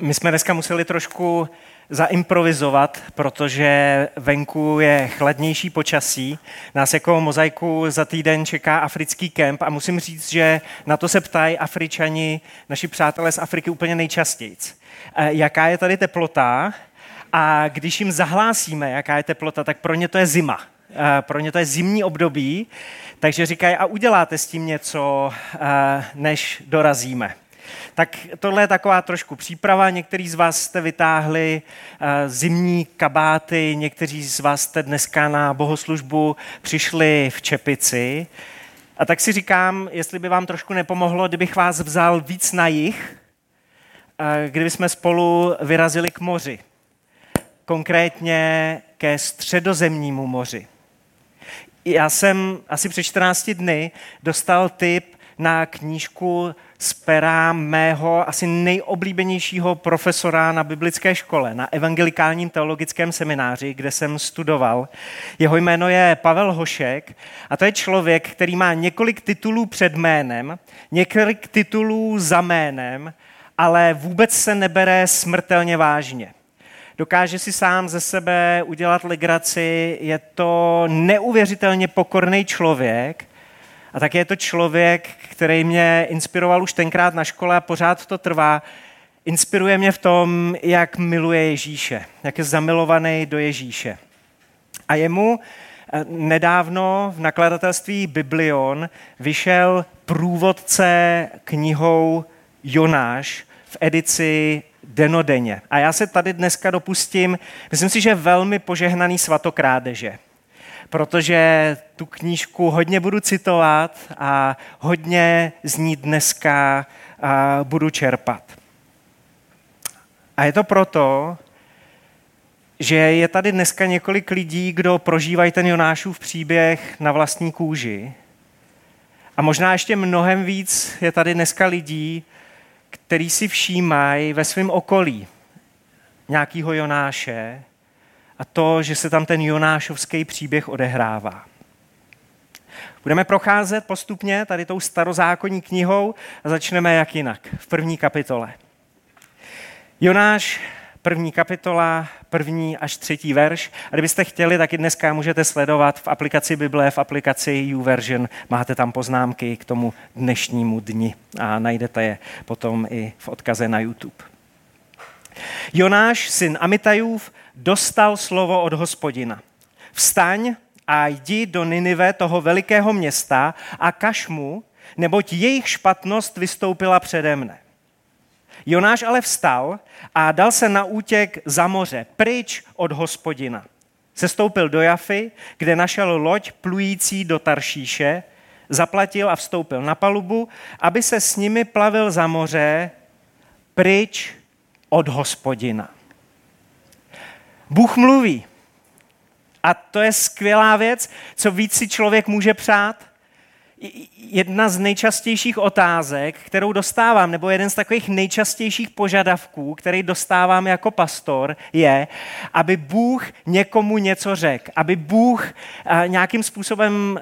My jsme dneska museli trošku zaimprovizovat, protože venku je chladnější počasí. Nás jako mozaiku za týden čeká africký kemp a musím říct, že na to se ptají Afričani, naši přátelé z Afriky úplně nejčastěji. Eh, jaká je tady teplota? A když jim zahlásíme, jaká je teplota, tak pro ně to je zima. Eh, pro ně to je zimní období, takže říkají, a uděláte s tím něco, eh, než dorazíme. Tak tohle je taková trošku příprava. Někteří z vás jste vytáhli eh, zimní kabáty, někteří z vás jste dneska na bohoslužbu přišli v čepici. A tak si říkám, jestli by vám trošku nepomohlo, kdybych vás vzal víc na jich, kdyby jsme spolu vyrazili k moři. Konkrétně ke středozemnímu moři. Já jsem asi před 14 dny dostal tip na knížku z pera mého asi nejoblíbenějšího profesora na biblické škole, na evangelikálním teologickém semináři, kde jsem studoval. Jeho jméno je Pavel Hošek a to je člověk, který má několik titulů před jménem, několik titulů za jménem, ale vůbec se nebere smrtelně vážně dokáže si sám ze sebe udělat legraci, je to neuvěřitelně pokorný člověk a také je to člověk, který mě inspiroval už tenkrát na škole a pořád to trvá. Inspiruje mě v tom, jak miluje Ježíše, jak je zamilovaný do Ježíše. A jemu eh, nedávno v nakladatelství Biblion vyšel průvodce knihou Jonáš v edici denodenně. A já se tady dneska dopustím, myslím si, že velmi požehnaný svatokrádeže protože tu knížku hodně budu citovat a hodně z ní dneska budu čerpat. A je to proto, že je tady dneska několik lidí, kdo prožívají ten Jonášův příběh na vlastní kůži. A možná ještě mnohem víc je tady dneska lidí, který si všímají ve svém okolí nějakého Jonáše a to, že se tam ten Jonášovský příběh odehrává. Budeme procházet postupně tady tou starozákonní knihou a začneme jak jinak, v první kapitole. Jonáš, první kapitola, první až třetí verš. A kdybyste chtěli, tak i dneska můžete sledovat v aplikaci Bible, v aplikaci YouVersion. Máte tam poznámky k tomu dnešnímu dni a najdete je potom i v odkaze na YouTube. Jonáš, syn Amitajův, dostal slovo od hospodina. Vstaň a jdi do Ninive, toho velikého města, a kaž mu, neboť jejich špatnost vystoupila přede mne. Jonáš ale vstal a dal se na útěk za moře, pryč od hospodina. Sestoupil do Jafy, kde našel loď plující do Taršíše, zaplatil a vstoupil na palubu, aby se s nimi plavil za moře pryč od hospodina. Bůh mluví. A to je skvělá věc, co víc si člověk může přát. Jedna z nejčastějších otázek, kterou dostávám, nebo jeden z takových nejčastějších požadavků, který dostávám jako pastor, je, aby Bůh někomu něco řekl, aby Bůh nějakým způsobem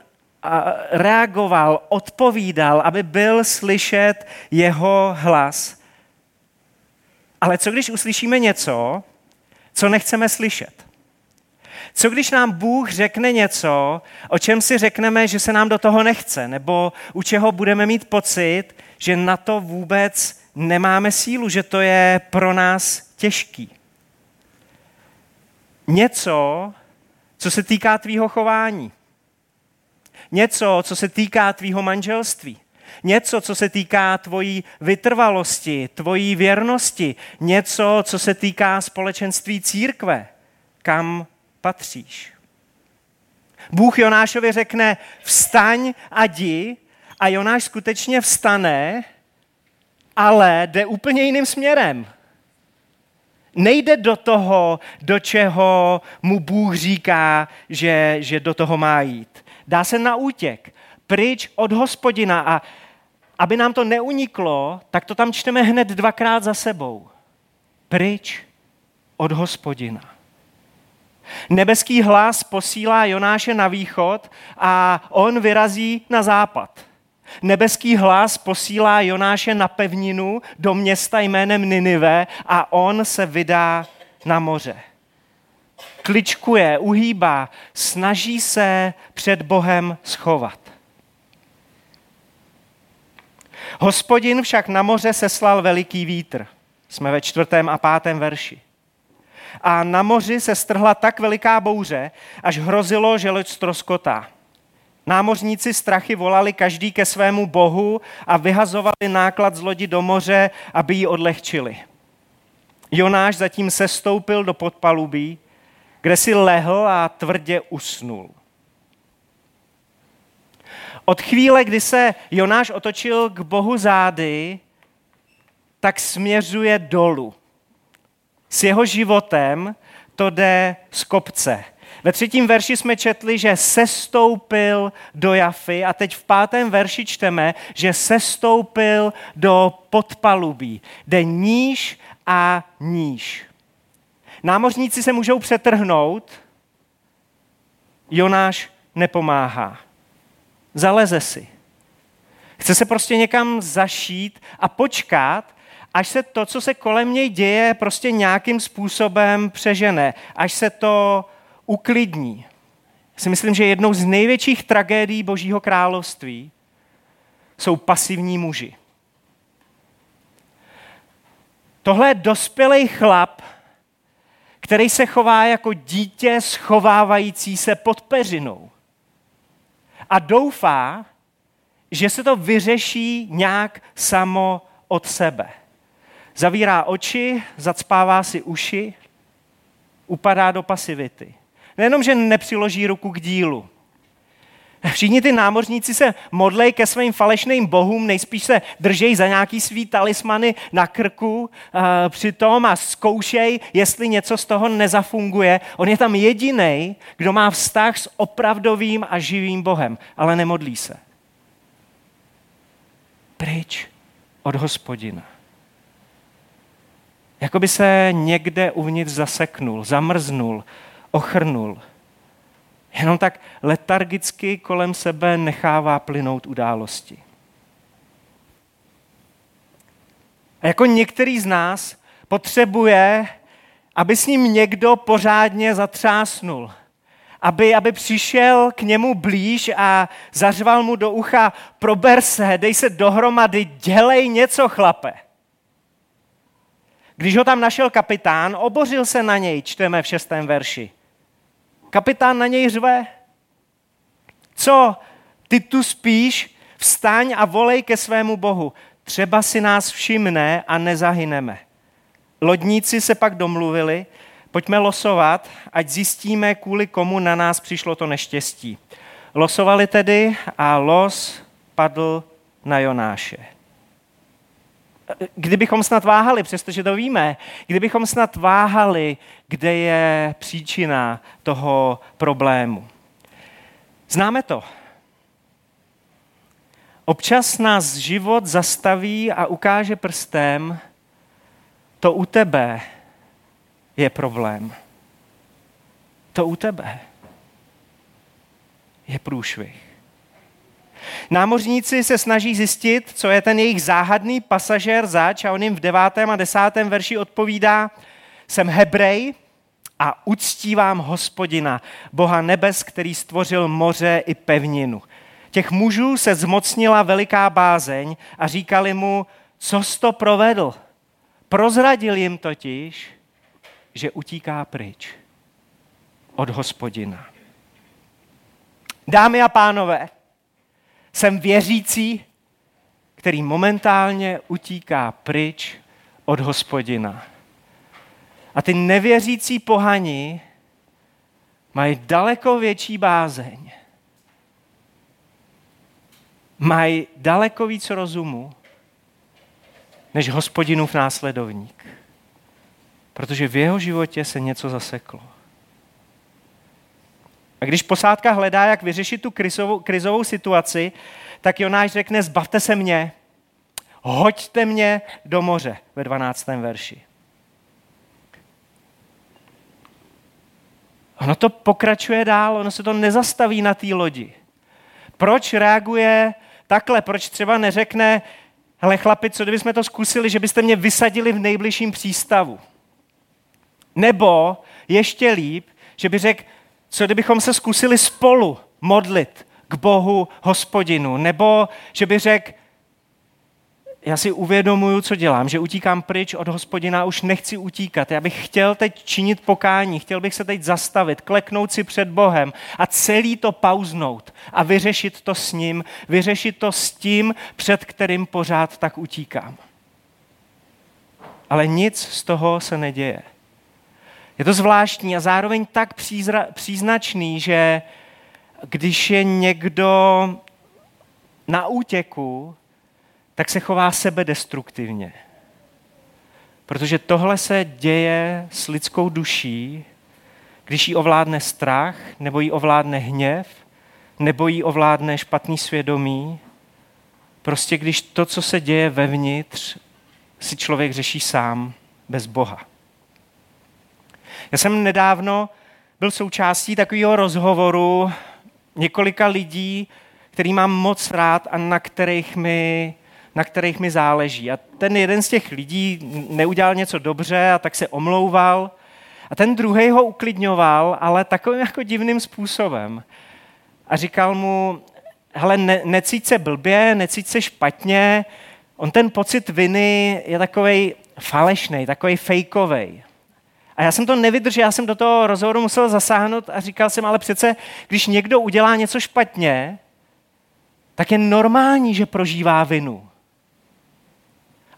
reagoval, odpovídal, aby byl slyšet jeho hlas. Ale co když uslyšíme něco, co nechceme slyšet? Co když nám Bůh řekne něco, o čem si řekneme, že se nám do toho nechce, nebo u čeho budeme mít pocit, že na to vůbec nemáme sílu, že to je pro nás těžký? Něco, co se týká tvýho chování. Něco, co se týká tvýho manželství. Něco, co se týká tvojí vytrvalosti, tvojí věrnosti. Něco, co se týká společenství církve, kam patříš. Bůh Jonášovi řekne, vstaň a jdi a Jonáš skutečně vstane, ale jde úplně jiným směrem. Nejde do toho, do čeho mu Bůh říká, že, že do toho má jít. Dá se na útěk, pryč od hospodina a aby nám to neuniklo, tak to tam čteme hned dvakrát za sebou. Pryč od hospodina. Nebeský hlas posílá Jonáše na východ a on vyrazí na západ. Nebeský hlas posílá Jonáše na pevninu do města jménem Ninive a on se vydá na moře. Kličkuje, uhýbá, snaží se před Bohem schovat. Hospodin však na moře seslal veliký vítr. Jsme ve čtvrtém a pátém verši. A na moři se strhla tak veliká bouře, až hrozilo, že loď stroskotá. Námořníci strachy volali každý ke svému bohu a vyhazovali náklad z lodi do moře, aby ji odlehčili. Jonáš zatím sestoupil do podpalubí, kde si lehl a tvrdě usnul. Od chvíle, kdy se Jonáš otočil k Bohu zády, tak směřuje dolů. S jeho životem to jde z kopce. Ve třetím verši jsme četli, že sestoupil do Jafy a teď v pátém verši čteme, že sestoupil do podpalubí. Jde níž a níž. Námořníci se můžou přetrhnout, Jonáš nepomáhá. Zaleze si. Chce se prostě někam zašít a počkat, až se to, co se kolem něj děje, prostě nějakým způsobem přežene, až se to uklidní. Já si myslím, že jednou z největších tragédií Božího království jsou pasivní muži. Tohle je dospělý chlap, který se chová jako dítě schovávající se pod peřinou. A doufá, že se to vyřeší nějak samo od sebe. Zavírá oči, zacpává si uši, upadá do pasivity. Nejenom, že nepřiloží ruku k dílu. Všichni ty námořníci se modlej ke svým falešným bohům, nejspíš se držej za nějaký svý talismany na krku uh, přitom a zkoušej, jestli něco z toho nezafunguje. On je tam jediný, kdo má vztah s opravdovým a živým Bohem, ale nemodlí se. Pryč od hospodina. Jakoby se někde uvnitř zaseknul, zamrznul, ochrnul. Jenom tak letargicky kolem sebe nechává plynout události. A jako některý z nás potřebuje, aby s ním někdo pořádně zatřásnul. Aby, aby přišel k němu blíž a zařval mu do ucha, prober se, dej se dohromady, dělej něco, chlape. Když ho tam našel kapitán, obořil se na něj, čteme v šestém verši. Kapitán na něj řve. Co? Ty tu spíš? Vstaň a volej ke svému bohu. Třeba si nás všimne a nezahyneme. Lodníci se pak domluvili, pojďme losovat, ať zjistíme, kvůli komu na nás přišlo to neštěstí. Losovali tedy a los padl na Jonáše. Kdybychom snad váhali, přestože to víme, kdybychom snad váhali, kde je příčina toho problému. Známe to. Občas nás život zastaví a ukáže prstem, to u tebe je problém. To u tebe je průšvih. Námořníci se snaží zjistit, co je ten jejich záhadný pasažér zač a on jim v devátém a desátém verši odpovídá, jsem Hebrej a uctívám hospodina, Boha nebes, který stvořil moře i pevninu. Těch mužů se zmocnila veliká bázeň a říkali mu, co jsi to provedl. Prozradil jim totiž, že utíká pryč od hospodina. Dámy a pánové, jsem věřící, který momentálně utíká pryč od hospodina. A ty nevěřící pohani mají daleko větší bázeň. Mají daleko víc rozumu než hospodinův následovník. Protože v jeho životě se něco zaseklo. A když posádka hledá, jak vyřešit tu krizovou, krizovou situaci, tak Jonáš řekne, zbavte se mě, hoďte mě do moře ve 12. verši. Ono to pokračuje dál, ono se to nezastaví na té lodi. Proč reaguje takhle, proč třeba neřekne, hele chlapi, co kdybychom to zkusili, že byste mě vysadili v nejbližším přístavu? Nebo ještě líp, že by řekl, co kdybychom se zkusili spolu modlit k Bohu hospodinu? Nebo že by řekl, já si uvědomuju, co dělám, že utíkám pryč od hospodina, už nechci utíkat. Já bych chtěl teď činit pokání, chtěl bych se teď zastavit, kleknout si před Bohem a celý to pauznout a vyřešit to s ním, vyřešit to s tím, před kterým pořád tak utíkám. Ale nic z toho se neděje. Je to zvláštní a zároveň tak přízra, příznačný, že když je někdo na útěku, tak se chová sebedestruktivně. Protože tohle se děje s lidskou duší, když jí ovládne strach, nebo jí ovládne hněv, nebo jí ovládne špatný svědomí. Prostě když to, co se děje vevnitř, si člověk řeší sám, bez Boha. Já jsem nedávno byl součástí takového rozhovoru několika lidí, který mám moc rád a na kterých mi na kterých mi záleží. A ten jeden z těch lidí neudělal něco dobře a tak se omlouval. A ten druhý ho uklidňoval, ale takovým jako divným způsobem. A říkal mu, hele, ne, necít se blbě, necít se špatně, on ten pocit viny je takový falešný, takový fejkový. A já jsem to nevydržel, já jsem do toho rozhovoru musel zasáhnout a říkal jsem, ale přece, když někdo udělá něco špatně, tak je normální, že prožívá vinu.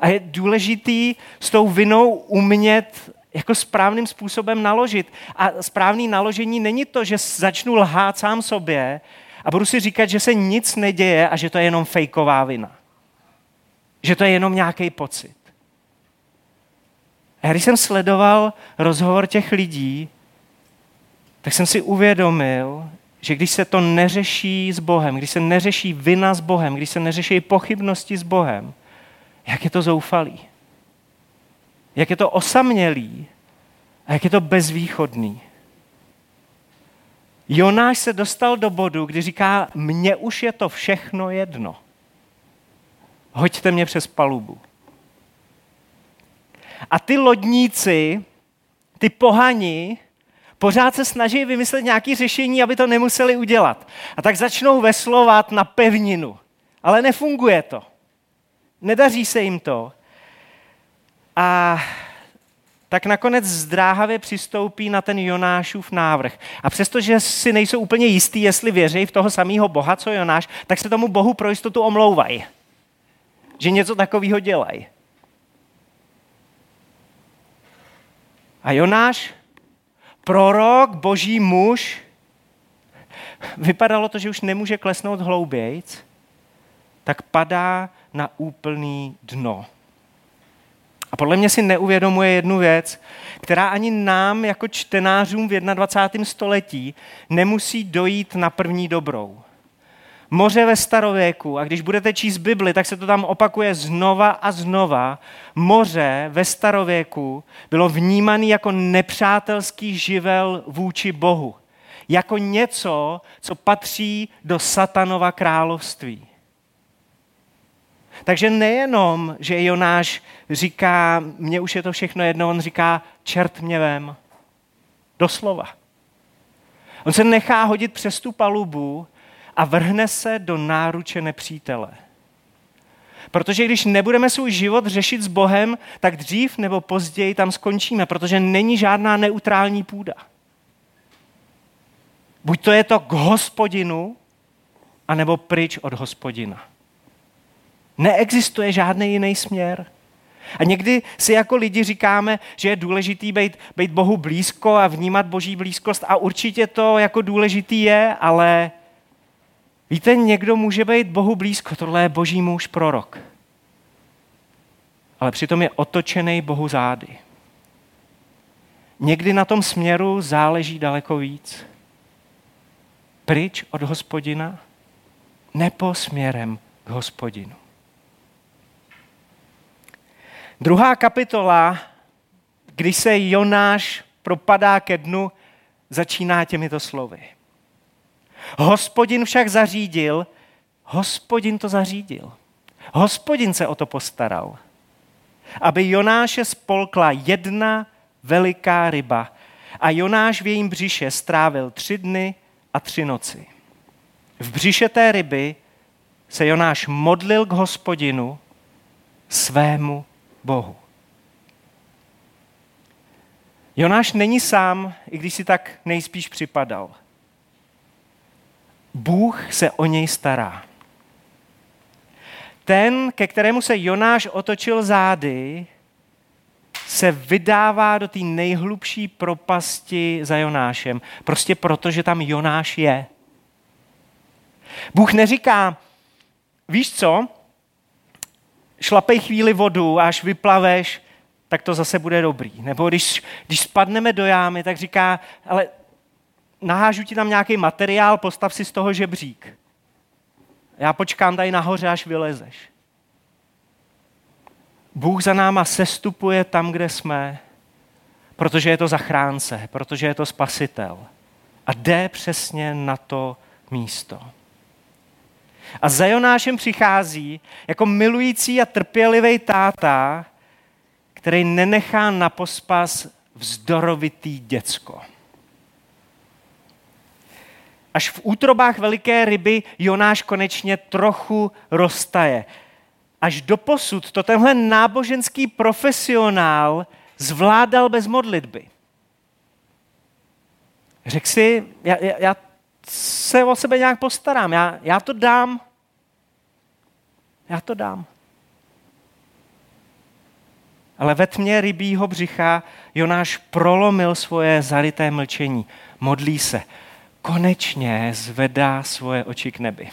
A je důležitý s tou vinou umět jako správným způsobem naložit. A správný naložení není to, že začnu lhát sám sobě a budu si říkat, že se nic neděje a že to je jenom fejková vina. Že to je jenom nějaký pocit. A když jsem sledoval rozhovor těch lidí, tak jsem si uvědomil, že když se to neřeší s Bohem, když se neřeší vina s Bohem, když se neřeší pochybnosti s Bohem, jak je to zoufalý. Jak je to osamělý a jak je to bezvýchodný. Jonáš se dostal do bodu, kdy říká, mně už je to všechno jedno. Hoďte mě přes palubu. A ty lodníci, ty pohani, pořád se snaží vymyslet nějaké řešení, aby to nemuseli udělat. A tak začnou veslovat na pevninu. Ale nefunguje to. Nedaří se jim to. A tak nakonec zdráhavě přistoupí na ten Jonášův návrh. A přestože si nejsou úplně jistý, jestli věří v toho samého Boha, co Jonáš, tak se tomu Bohu pro jistotu omlouvají. Že něco takového dělají. A Jonáš, prorok, boží muž, vypadalo to, že už nemůže klesnout hloubějc, tak padá na úplný dno. A podle mě si neuvědomuje jednu věc, která ani nám jako čtenářům v 21. století nemusí dojít na první dobrou. Moře ve starověku, a když budete číst Bibli, tak se to tam opakuje znova a znova. Moře ve starověku bylo vnímaný jako nepřátelský živel vůči Bohu. Jako něco, co patří do satanova království. Takže nejenom, že Jonáš říká, mně už je to všechno jedno, on říká, čert mě vem. Doslova. On se nechá hodit přes tu palubu a vrhne se do náruče nepřítele. Protože když nebudeme svůj život řešit s Bohem, tak dřív nebo později tam skončíme, protože není žádná neutrální půda. Buď to je to k hospodinu, anebo pryč od hospodina. Neexistuje žádný jiný směr. A někdy si jako lidi říkáme, že je důležitý být, být Bohu blízko a vnímat Boží blízkost a určitě to jako důležitý je, ale víte, někdo může být Bohu blízko, tohle je Boží muž prorok. Ale přitom je otočený Bohu zády. Někdy na tom směru záleží daleko víc. Pryč od hospodina, nebo směrem k hospodinu. Druhá kapitola, když se Jonáš propadá ke dnu, začíná těmito slovy. Hospodin však zařídil, hospodin to zařídil. Hospodin se o to postaral. Aby Jonáše spolkla jedna veliká ryba a Jonáš v jejím břiše strávil tři dny a tři noci. V břiše té ryby se Jonáš modlil k hospodinu svému Bohu. Jonáš není sám, i když si tak nejspíš připadal. Bůh se o něj stará. Ten, ke kterému se Jonáš otočil zády, se vydává do té nejhlubší propasti za Jonášem. Prostě proto, že tam Jonáš je. Bůh neříká, víš co, šlapej chvíli vodu, až vyplaveš, tak to zase bude dobrý. Nebo když, když spadneme do jámy, tak říká, ale nahážu ti tam nějaký materiál, postav si z toho žebřík. Já počkám tady nahoře, až vylezeš. Bůh za náma sestupuje tam, kde jsme, protože je to zachránce, protože je to spasitel. A jde přesně na to místo. A za Jonášem přichází jako milující a trpělivý táta, který nenechá na pospas vzdorovitý děcko. Až v útrobách veliké ryby Jonáš konečně trochu roztaje. Až do posud to tenhle náboženský profesionál zvládal bez modlitby. Řekl si, já, já, já se o sebe nějak postarám, já, já to dám. Já to dám. Ale ve tmě rybího břicha Jonáš prolomil svoje zaryté mlčení. Modlí se. Konečně zvedá svoje oči k nebi.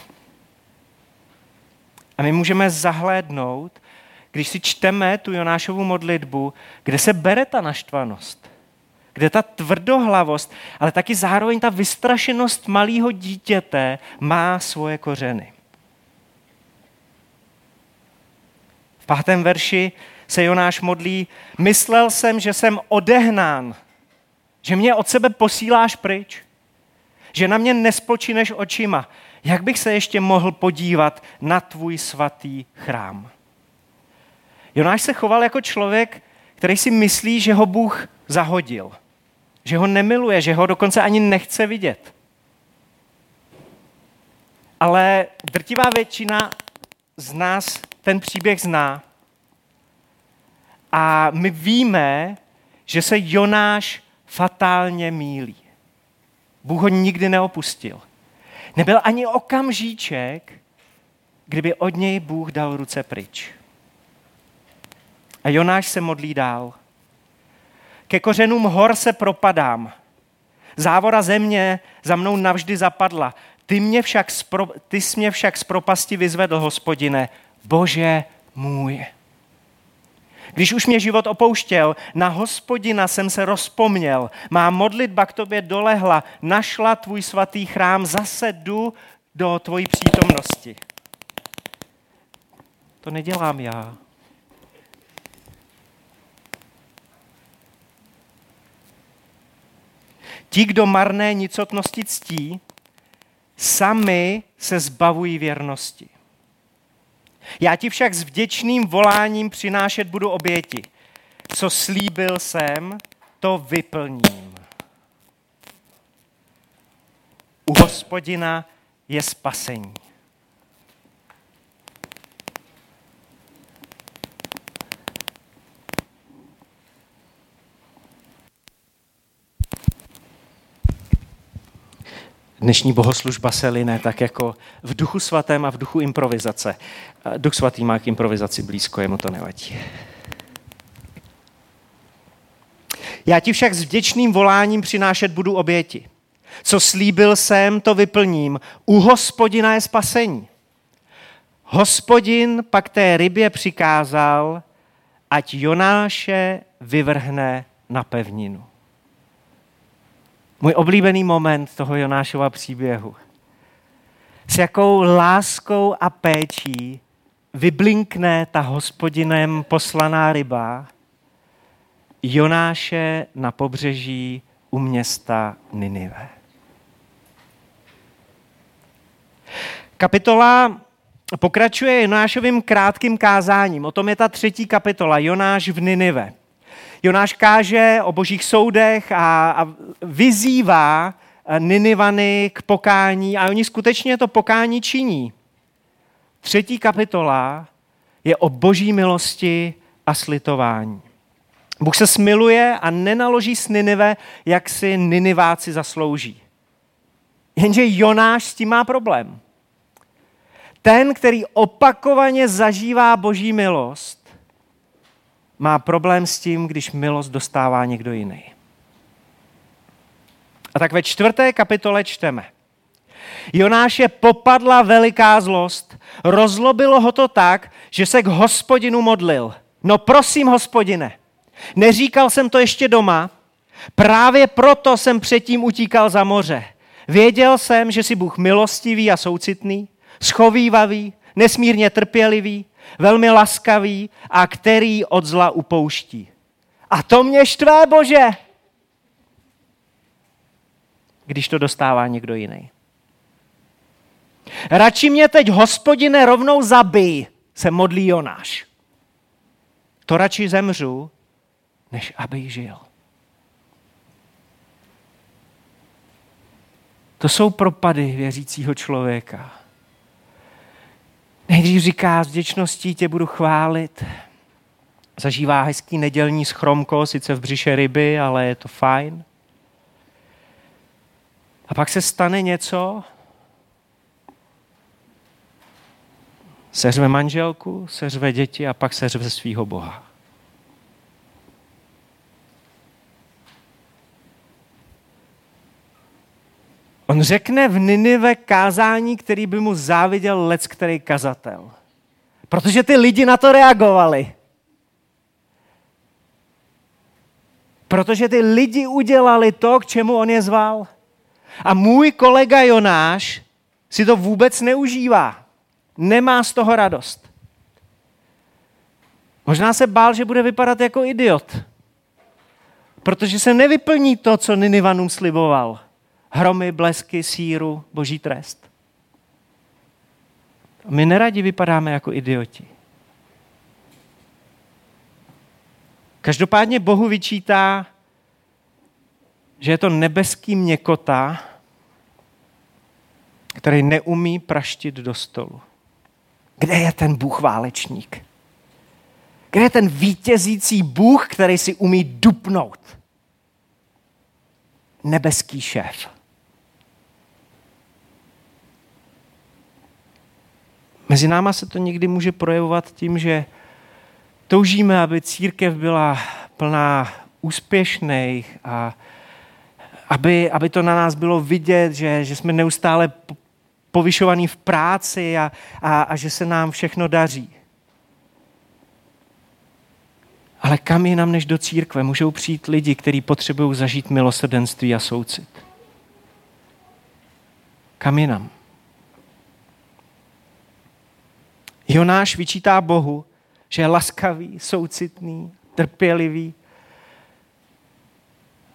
A my můžeme zahlédnout, když si čteme tu Jonášovu modlitbu, kde se bere ta naštvanost, kde ta tvrdohlavost, ale taky zároveň ta vystrašenost malého dítěte má svoje kořeny. V pátém verši se Jonáš modlí, myslel jsem, že jsem odehnán, že mě od sebe posíláš pryč, že na mě nespočineš očima. Jak bych se ještě mohl podívat na tvůj svatý chrám? Jonáš se choval jako člověk, který si myslí, že ho Bůh zahodil, že ho nemiluje, že ho dokonce ani nechce vidět. Ale drtivá většina z nás ten příběh zná a my víme, že se Jonáš fatálně mílí. Bůh ho nikdy neopustil. Nebyl ani okamžíček, kdyby od něj Bůh dal ruce pryč. A Jonáš se modlí dál. Ke kořenům hor se propadám. Závora země za mnou navždy zapadla. Ty, mě však spro, ty jsi mě však z propasti vyzvedl, hospodine, Bože můj. Když už mě život opouštěl, na hospodina jsem se rozpomněl. Má modlitba k tobě dolehla, našla tvůj svatý chrám, zase jdu do tvojí přítomnosti. To nedělám já. Ti, kdo marné nicotnosti ctí, sami se zbavují věrnosti. Já ti však s vděčným voláním přinášet budu oběti. Co slíbil jsem, to vyplním. U hospodina je spasení. Dnešní bohoslužba se line tak jako v duchu svatém a v duchu improvizace. Duch svatý má k improvizaci blízko, jemu to nevadí. Já ti však s vděčným voláním přinášet budu oběti. Co slíbil jsem, to vyplním. U hospodina je spasení. Hospodin pak té rybě přikázal, ať Jonáše vyvrhne na pevninu. Můj oblíbený moment toho Jonášova příběhu. S jakou láskou a péčí vyblinkne ta hospodinem poslaná ryba Jonáše na pobřeží u města Ninive. Kapitola pokračuje Jonášovým krátkým kázáním. O tom je ta třetí kapitola, Jonáš v Ninive. Jonáš káže o božích soudech a, a vyzývá Ninivany k pokání a oni skutečně to pokání činí. Třetí kapitola je o boží milosti a slitování. Bůh se smiluje a nenaloží s Ninive, jak si Niniváci zaslouží. Jenže Jonáš s tím má problém. Ten, který opakovaně zažívá boží milost, má problém s tím, když milost dostává někdo jiný. A tak ve čtvrté kapitole čteme. Jonáše popadla veliká zlost, rozlobilo ho to tak, že se k hospodinu modlil. No prosím, hospodine, neříkal jsem to ještě doma, právě proto jsem předtím utíkal za moře. Věděl jsem, že si Bůh milostivý a soucitný, schovývavý, nesmírně trpělivý, velmi laskavý a který od zla upouští. A to mě štvé, Bože, když to dostává někdo jiný. Radši mě teď, hospodine, rovnou zabij, se modlí Jonáš. To radši zemřu, než aby žil. To jsou propady věřícího člověka. Nejdřív říká, s vděčností tě budu chválit. Zažívá hezký nedělní schromko, sice v břiše ryby, ale je to fajn. A pak se stane něco, seřve manželku, seřve děti a pak seřve svého Boha. On řekne v Ninive kázání, který by mu záviděl lec který kazatel. Protože ty lidi na to reagovali. Protože ty lidi udělali to, k čemu on je zval. A můj kolega Jonáš si to vůbec neužívá. Nemá z toho radost. Možná se bál, že bude vypadat jako idiot. Protože se nevyplní to, co Ninivanům sliboval hromy, blesky, síru, boží trest. My neradi vypadáme jako idioti. Každopádně Bohu vyčítá, že je to nebeský měkota, který neumí praštit do stolu. Kde je ten Bůh válečník? Kde je ten vítězící Bůh, který si umí dupnout? Nebeský šéf. Mezi náma se to někdy může projevovat tím, že toužíme, aby církev byla plná úspěšných a aby, aby to na nás bylo vidět, že, že jsme neustále povyšovaní v práci a, a, a že se nám všechno daří. Ale kam jinam než do církve můžou přijít lidi, kteří potřebují zažít milosrdenství a soucit? Kam jinam? Jonáš vyčítá Bohu, že je laskavý, soucitný, trpělivý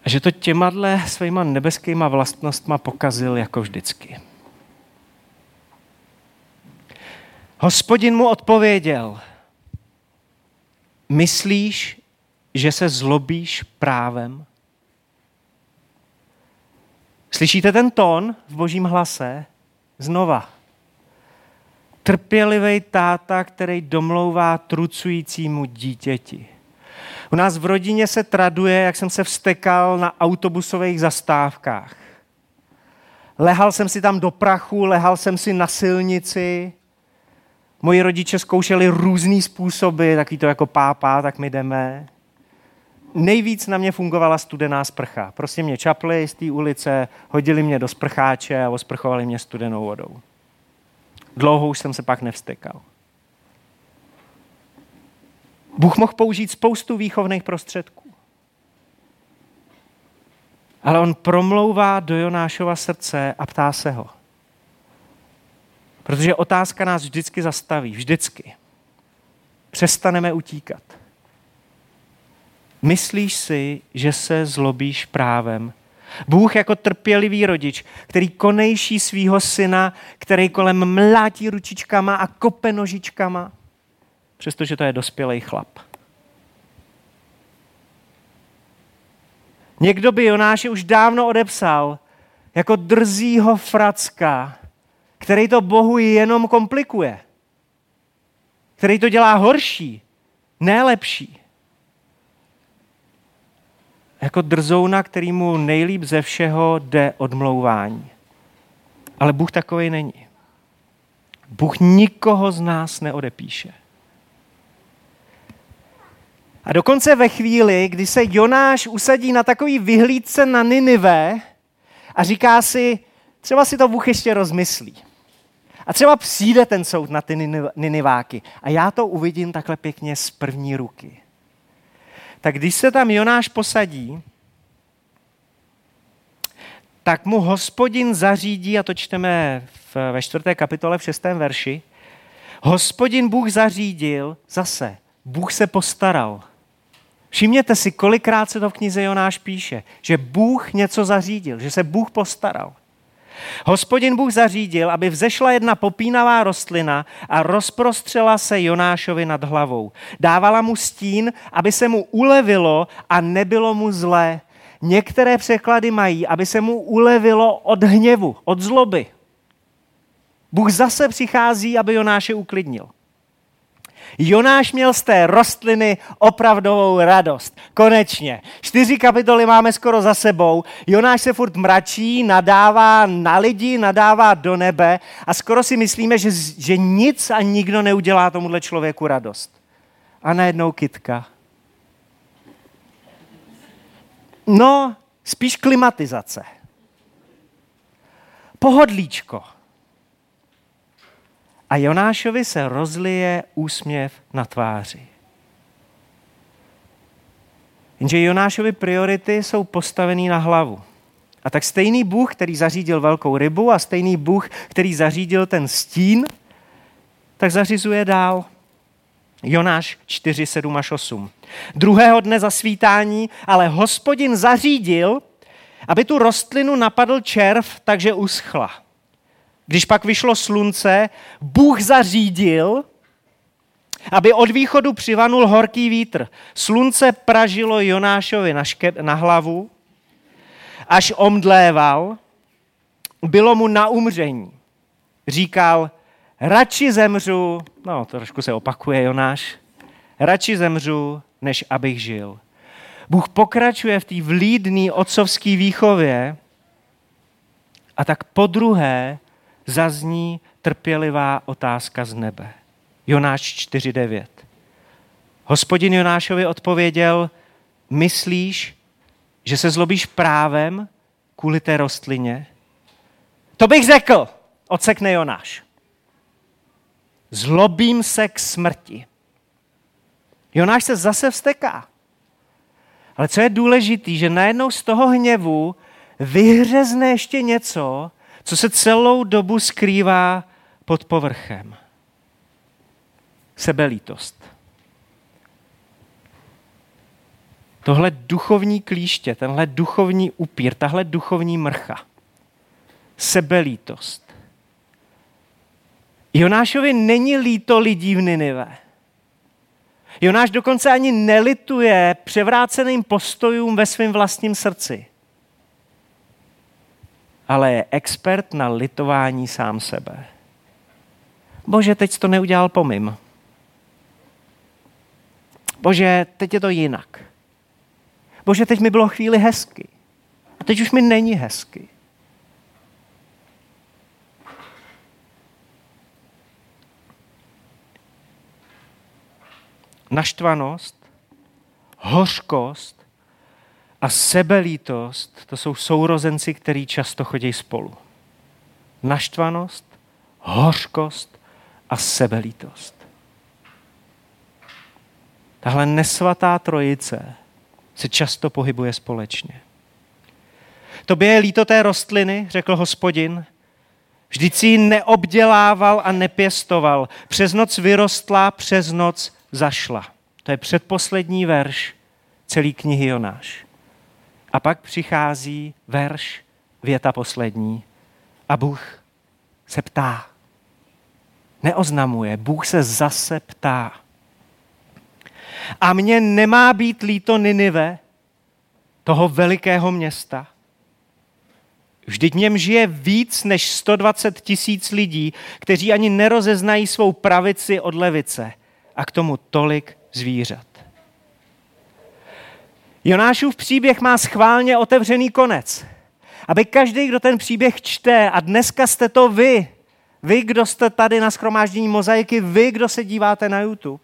a že to těma svýma nebeskýma vlastnostma pokazil jako vždycky. Hospodin mu odpověděl, myslíš, že se zlobíš právem? Slyšíte ten tón v božím hlase? Znova trpělivý táta, který domlouvá trucujícímu dítěti. U nás v rodině se traduje, jak jsem se vstekal na autobusových zastávkách. Lehal jsem si tam do prachu, lehal jsem si na silnici. Moji rodiče zkoušeli různý způsoby, taky to jako pápa, tak my jdeme. Nejvíc na mě fungovala studená sprcha. Prostě mě čapli z té ulice, hodili mě do sprcháče a osprchovali mě studenou vodou. Dlouho už jsem se pak nevstekal. Bůh mohl použít spoustu výchovných prostředků. Ale on promlouvá do Jonášova srdce a ptá se ho. Protože otázka nás vždycky zastaví. Vždycky. Přestaneme utíkat. Myslíš si, že se zlobíš právem? Bůh jako trpělivý rodič, který konejší svýho syna, který kolem mlátí ručičkama a kope nožičkama, přestože to je dospělý chlap. Někdo by Jonáše už dávno odepsal jako drzího fracka, který to Bohu jenom komplikuje. Který to dělá horší, ne lepší. Jako drzouna, který mu nejlíp ze všeho jde odmlouvání. Ale Bůh takový není. Bůh nikoho z nás neodepíše. A dokonce ve chvíli, kdy se Jonáš usadí na takový vyhlídce na Ninive a říká si, třeba si to Bůh ještě rozmyslí. A třeba přijde ten soud na ty Niniváky a já to uvidím takhle pěkně z první ruky. Tak když se tam Jonáš posadí, tak mu hospodin zařídí, a to čteme v, ve čtvrté kapitole v šestém verši, hospodin Bůh zařídil, zase, Bůh se postaral. Všimněte si, kolikrát se to v knize Jonáš píše, že Bůh něco zařídil, že se Bůh postaral. Hospodin Bůh zařídil, aby vzešla jedna popínavá rostlina a rozprostřela se Jonášovi nad hlavou. Dávala mu stín, aby se mu ulevilo a nebylo mu zlé. Některé překlady mají, aby se mu ulevilo od hněvu, od zloby. Bůh zase přichází, aby Jonáše uklidnil. Jonáš měl z té rostliny opravdovou radost. Konečně. Čtyři kapitoly máme skoro za sebou. Jonáš se furt mračí, nadává na lidi, nadává do nebe a skoro si myslíme, že, že nic a nikdo neudělá tomuhle člověku radost. A najednou kitka. No, spíš klimatizace. Pohodlíčko a Jonášovi se rozlije úsměv na tváři. Jenže Jonášovi priority jsou postavený na hlavu. A tak stejný Bůh, který zařídil velkou rybu a stejný Bůh, který zařídil ten stín, tak zařizuje dál. Jonáš 4, 7 až 8. Druhého dne zasvítání, ale hospodin zařídil, aby tu rostlinu napadl červ, takže uschla. Když pak vyšlo slunce, Bůh zařídil, aby od východu přivanul horký vítr. Slunce pražilo Jonášovi na, ške, na hlavu, až omdléval, bylo mu na umření. Říkal, radši zemřu, no trošku se opakuje Jonáš, radši zemřu, než abych žil. Bůh pokračuje v té vlídné otcovské výchově a tak po druhé zazní trpělivá otázka z nebe. Jonáš 4.9. Hospodin Jonášovi odpověděl, myslíš, že se zlobíš právem kvůli té rostlině? To bych řekl, odsekne Jonáš. Zlobím se k smrti. Jonáš se zase vsteká. Ale co je důležité, že najednou z toho hněvu vyhřezne ještě něco, co se celou dobu skrývá pod povrchem. Sebelítost. Tohle duchovní klíště, tenhle duchovní upír, tahle duchovní mrcha. Sebelítost. Jonášovi není líto lidí v Ninive. Jonáš dokonce ani nelituje převráceným postojům ve svém vlastním srdci ale je expert na litování sám sebe. Bože, teď to neudělal pomim. Bože, teď je to jinak. Bože, teď mi bylo chvíli hezky. A teď už mi není hezky. Naštvanost, hořkost a sebelítost, to jsou sourozenci, který často chodí spolu. Naštvanost, hořkost a sebelítost. Tahle nesvatá trojice se často pohybuje společně. Tobě je líto té rostliny, řekl hospodin, vždyť si ji neobdělával a nepěstoval. Přes noc vyrostla, přes noc zašla. To je předposlední verš celý knihy Jonáš. A pak přichází verš, věta poslední. A Bůh se ptá. Neoznamuje, Bůh se zase ptá. A mně nemá být líto Ninive, toho velikého města. Vždyť v něm žije víc než 120 tisíc lidí, kteří ani nerozeznají svou pravici od levice a k tomu tolik zvířat. Jonášův příběh má schválně otevřený konec. Aby každý, kdo ten příběh čte, a dneska jste to vy, vy, kdo jste tady na schromáždění mozaiky, vy, kdo se díváte na YouTube,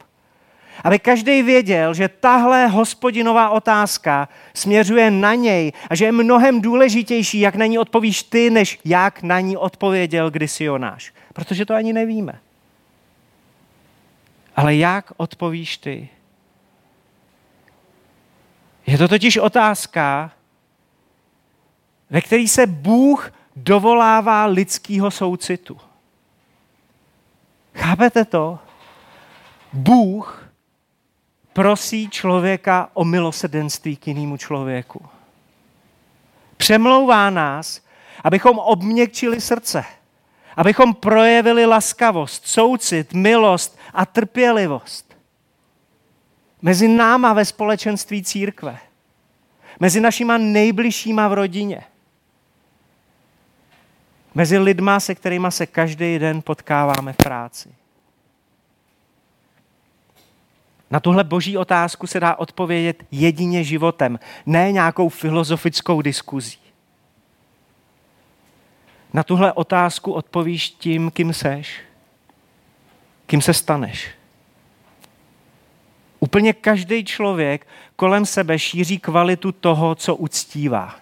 aby každý věděl, že tahle hospodinová otázka směřuje na něj a že je mnohem důležitější, jak na ní odpovíš ty, než jak na ní odpověděl kdysi Jonáš. Protože to ani nevíme. Ale jak odpovíš ty? Je to totiž otázka, ve který se Bůh dovolává lidského soucitu. Chápete to? Bůh prosí člověka o milosedenství k jinému člověku. Přemlouvá nás, abychom obměkčili srdce, abychom projevili laskavost, soucit, milost a trpělivost. Mezi náma ve společenství církve, mezi našima nejbližšíma v rodině, mezi lidma, se kterými se každý den potkáváme v práci. Na tuhle boží otázku se dá odpovědět jedině životem, ne nějakou filozofickou diskuzí. Na tuhle otázku odpovíš tím, kým seš, kým se staneš. Úplně každý člověk kolem sebe šíří kvalitu toho, co uctívá.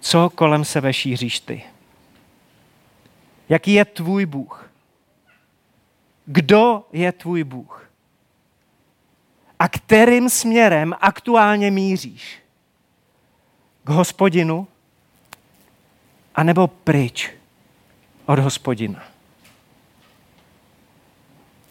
Co kolem sebe šíříš ty? Jaký je tvůj Bůh? Kdo je tvůj Bůh? a kterým směrem aktuálně míříš. K hospodinu, anebo pryč od hospodina.